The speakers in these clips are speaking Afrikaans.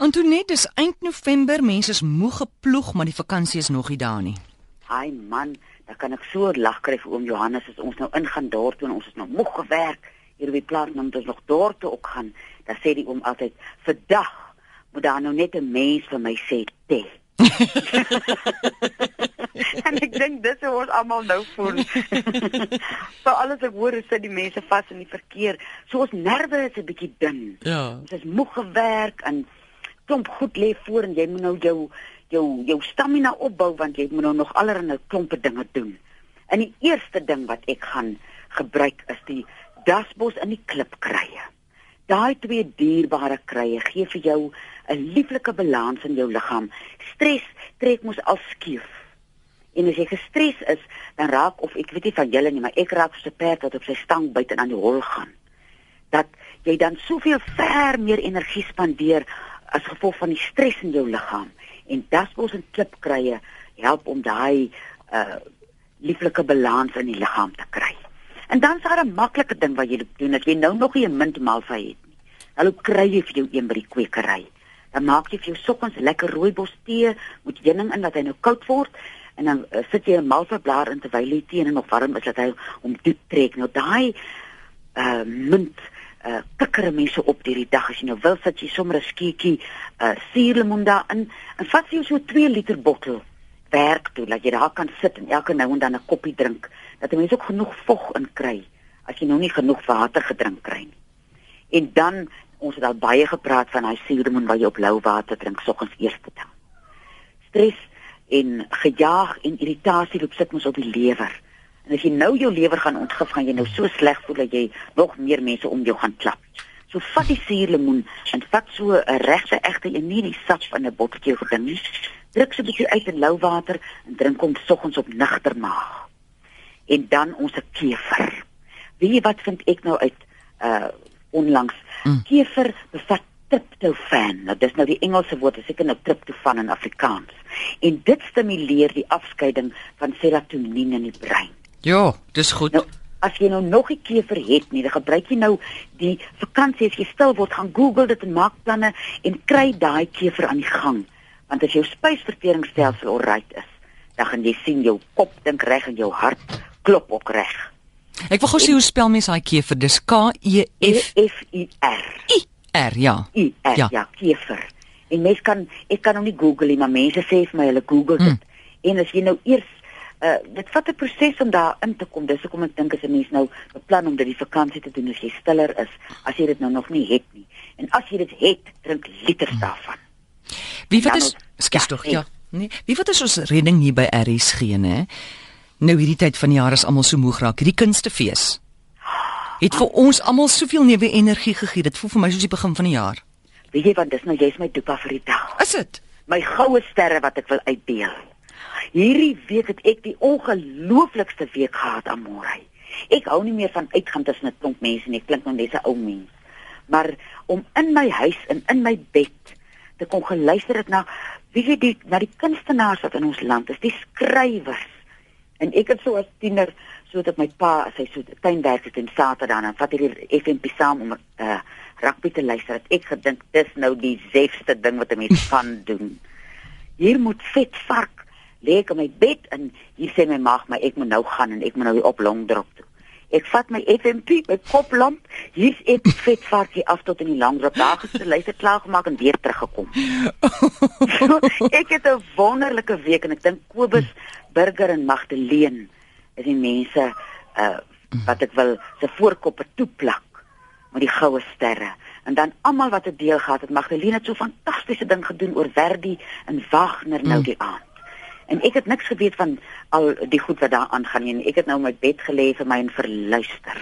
Antoinette, dis eind November, mense is moeg geploeg, maar die vakansie is nog nie daar nie. Haai man, dan kan ek so lag kry vir oom Johannes as ons nou ingaan daar toe en ons is nog moeg gewerk hier op die plaas om dus nog daar toe ook gaan. Dan sê die oom altyd, "Vandag moet daar nou net 'n mens vir my sê, "Te." en ek dink dis hoe ons almal nou voel. so alles ek hoor is dat die mense vas in die verkeer. So ons nerve is 'n bietjie dun. Ja. Ons is moeg gewerk en klomp goed lê voor en jy moet nou jou jou jou stamina opbou want jy moet nou nog allerlei klompe dinge doen. En die eerste ding wat ek gaan gebruik is die dasbos in die klipkrye. Daai twee dierbare krye gee vir jou 'n lieflike balans in jou liggaam. Stres trek mos al skief. En as jy gestres is, dan raak of ek weet nie van julle nie, maar ek raak so perd wat op sy stang en aan die hol gaan. Dat jy dan soveel ver meer energie spandeer as gevolg van die stres in jou liggaam en dasbos en klipkrye help om daai uh lieflike balans in die liggaam te kry. En dan is daar 'n maklike ding wat jy doen as jy nou nog nie 'n mintmalva het nie. Hallo kry jy vir jou een by die kwekery. Dan maak jy vir jou sokkens lekker rooibos tee met heuning in dat hy nou koud word en dan uh, sit jy 'n malva blaar in terwyl die tee nog warm is dat hy om diep trek. Nou daai uh mint uh kikker mense op hierdie dag as jy nou wil sit jy sommer 'n skietjie uh suurlemoen daarin en vat jy so 2 liter bottel werk toe dat jy daar kan sit en elke nou en dan 'n koppie drink dat mense ook genoeg vog in kry as jy nou nie genoeg water gedrink kry nie. En dan ons het al baie gepraat van hy suurlemoen wat jy op lou water drink soggens eerste ding. Stres en gejaag en irritasie loop sit mos op die lewer. En as jy nou jou lewer gaan ontgif, gaan jy nou so sleg voel dat jy nog meer mense om jou gaan klap. So vat die suurlemoen en vat so 'n regte egte en nie die sap van 'n botteltjie geding nie. Druk so 'n bietjie uit in lou water en drink hom soggens op nigter maag. En dan ons kefer. Weet jy wat vind ek nou uit uh onlangs? Mm. Kefer bevat tryptofaan. Nou dis nou die Engelse woord, is seker nou tryptofaan in Afrikaans. En dit stimuleer die afskeiding van serotonien in die brein. Ja, dis goed. Nou, as jy nou nog 'n kever het nie, dan gebruik jy nou die vakansie as jy stil word, gaan Google dit en maak planne en kry daai kever aan die gang. Want as jou spysverteringsstelsel alright is, dan gaan jy sien jou kop dink reg en jou hart klop ook reg. Ek wil gou sien hoe spel mens daai kever. Dis K E F F I R. I R, ja. I R, ja, ja kever. En mens kan ek kan hom nie Google nie, maar mense sê vir my hulle Google dit. Mm. En as jy nou eers uh dit vat 'n proses om daar in te kom. Dis hoekom ek dink as 'n mens nou beplan om dit die vakansie te doen as jy stiller is, as jy dit nou nog nie het nie. En as jy dit het, drink liters daarvan. Wie wat is skies tog ja. Nee, wie wat is ons redding hier by RSG nê? Nou hierdie tyd van die jaar is almal so moeg raak. Hierdie kunstefees het vir ons almal soveel nuwe energie gegee. Dit voel vir my soos die begin van die jaar. Weet jy wat dis nou jy's my dopa vir die dag. Is dit? My goue sterre wat ek wil uitdeel. Hierdie week het ek die ongelooflikste week gehad aan môre. Ek hou nie meer van uitgaan tussen 'n klomp mense nie. Ek klink nou net 'n ou mens. Maar om in my huis en in my bed te kon geluister het na wie jy die na die kunstenaars wat in ons land is, die skrywers. En ek het so as tiener so dat my pa as hy so tuinwerk het en Saterdag dan vat hy die FNP saam om uh, rugby te luister. Het ek gedink dis nou die sefste ding wat 'n mens kan doen. Hier moet vet vark lê ek op my bed en hier sê my maag my ek moet nou gaan en ek moet nou weer op Longdrop toe. Ek vat my FMP met koplamp. Hier's ek vet varkie af tot in die Longdrop. Daar gister luister klaar gemaak en weer teruggekom. so, ek het 'n wonderlike week en ek dink Kobus Burger en Magdalene is die mense uh wat ek wil se voorkoppe toeplak met die goue sterre. En dan almal wat 'n deel gehad het. Magdalene het so fantastiese ding gedoen oor Verdi en Wagner nou die aand. En ek het niks geweet van al die goed wat daar aangaan nie. Ek het nou my bed gelê vir my en verluister.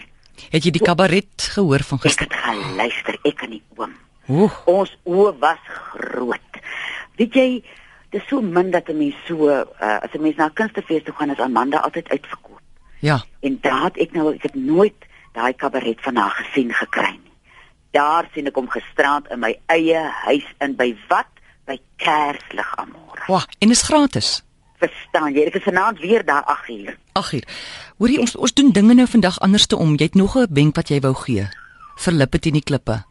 Het jy die kabaret gehoor van gister? Ek het geluister, ek en die oom. Oeh. Ons oë was groot. Weet jy, dit is so min dat 'n mens so uh, as 'n mens na 'n kunstefees toe gaan, is Amanda altyd uitverkoop. Ja. En daar het ek nou ek het nooit daai kabaret van haar gesien gekry nie. Daar sien ek hom gisterand in my eie huis in by wat? By Kerslig Amore. Wag, en is gratis verstaan jy? Ek is vanaand weer daar 8 uur. 8 uur. Hoorie ons ons doen dinge nou vandag anders te om. Jy het nog 'n wenk wat jy wou gee vir lippe teen die klippe.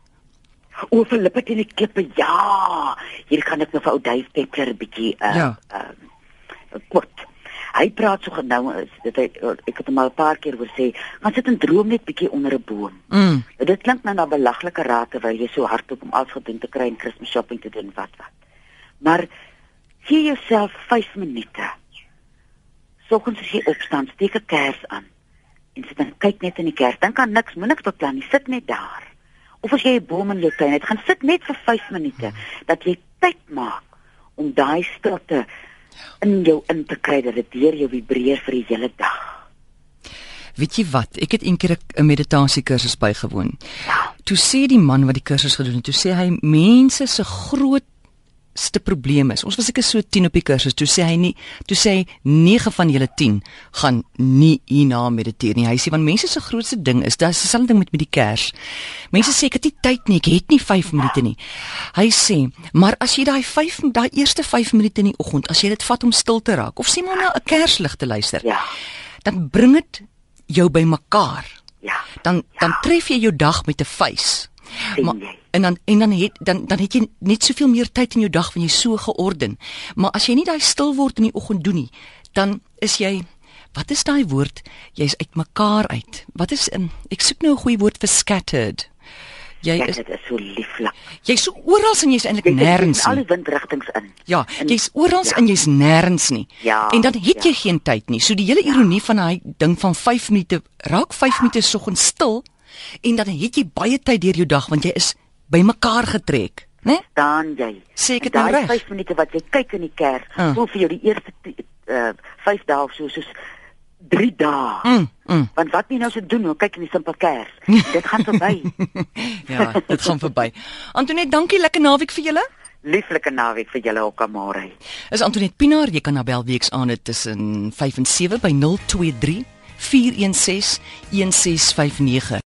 O, Filippe teen die klippe. Ja. Hier kan ek nou vir ou Dave Peppler 'n bietjie uh Ja. uh kort. Hy praat so genou is dit hy, ek het hom al 'n paar keer hoor sê, gaan sit en droom net bietjie onder 'n boom. Mm. Dit klink nou na belaglike raad terwyl jy so hardloop om alles gedoen te kry en Kersfees shopping te doen wat wat. Maar gee jouself 5 minute. Soggens as jy opstaan, steek 'n kers aan en sit en kyk net in die kers. Dink aan niks, moenie beplan nie, sit net daar. Of as jy 'n boom in jou tuin het, gaan sit net vir 5 minute dat jy tyd maak om daai stilte in jou in te kry dat dit deur jou vibreer vir die hele dag. Weet jy wat? Ek het eendag 'n meditasiekursus bygewoon. Ja. Toe sê die man wat die kursus gedoen het, toe sê hy mense se grootste probleem is. Ons was seker so 10 op die kursus. Toe sê hy nie, toe sê hy 9 van julle 10 gaan nie hierna mediteer nie. Hy sê want mense se grootste ding is, dis dieselfde ding met met die kers. Mense sê ek het nie tyd nie, ek het nie 5 minute nie. Hy sê, maar as jy daai 5 daai eerste 5 minute in die oggend, as jy dit vat om stil te raak of sê maar na 'n kerslig te luister, Ja. dan bring dit jou bymekaar Ja. dan dan tref jy jou dag met 'n face. Maar jy? en dan en dan het dan dan het jy net soveel meer tyd in jou dag wanneer jy so georden. Maar as jy nie daai stil word in die oggend doen nie, dan is jy wat is daai woord? Jy's uitmekaar uit. Wat is um, ek soek nou 'n goeie woord vir scattered. Jy Ja, is is so lieflik. jy's so oral en jy's eintlik Jy nêrens al nie. die windrigtings in. Ja, jy's oral ja. en jy's nêrens nie. Ja, En dan het jy ja. geen tyd nie. So die hele ironie van daai ding van 5 minute, raak 5 minute soggens stil en dan het jy baie tyd deur jou dag want jy is bymekaar getrek, né? jy. Sê ek En dit nou daai reg? 5 minute wat jy kyk in die kerk, Ah. voel vir jou die eerste uh 5 dae of so soos 3 dae. Mm, mm. Want wat jy nou se doen, nou kyk in die simpel kers. Dit gaan verby. Ja, dit gaan verby. Antoinette, dankie, lekker naweek vir julle. Lieflike naweek vir julle ook almal. Is Antoinette Pinaar, jy kan na bel weeks aan dit tussen 5 en 7 by 023 416 1659.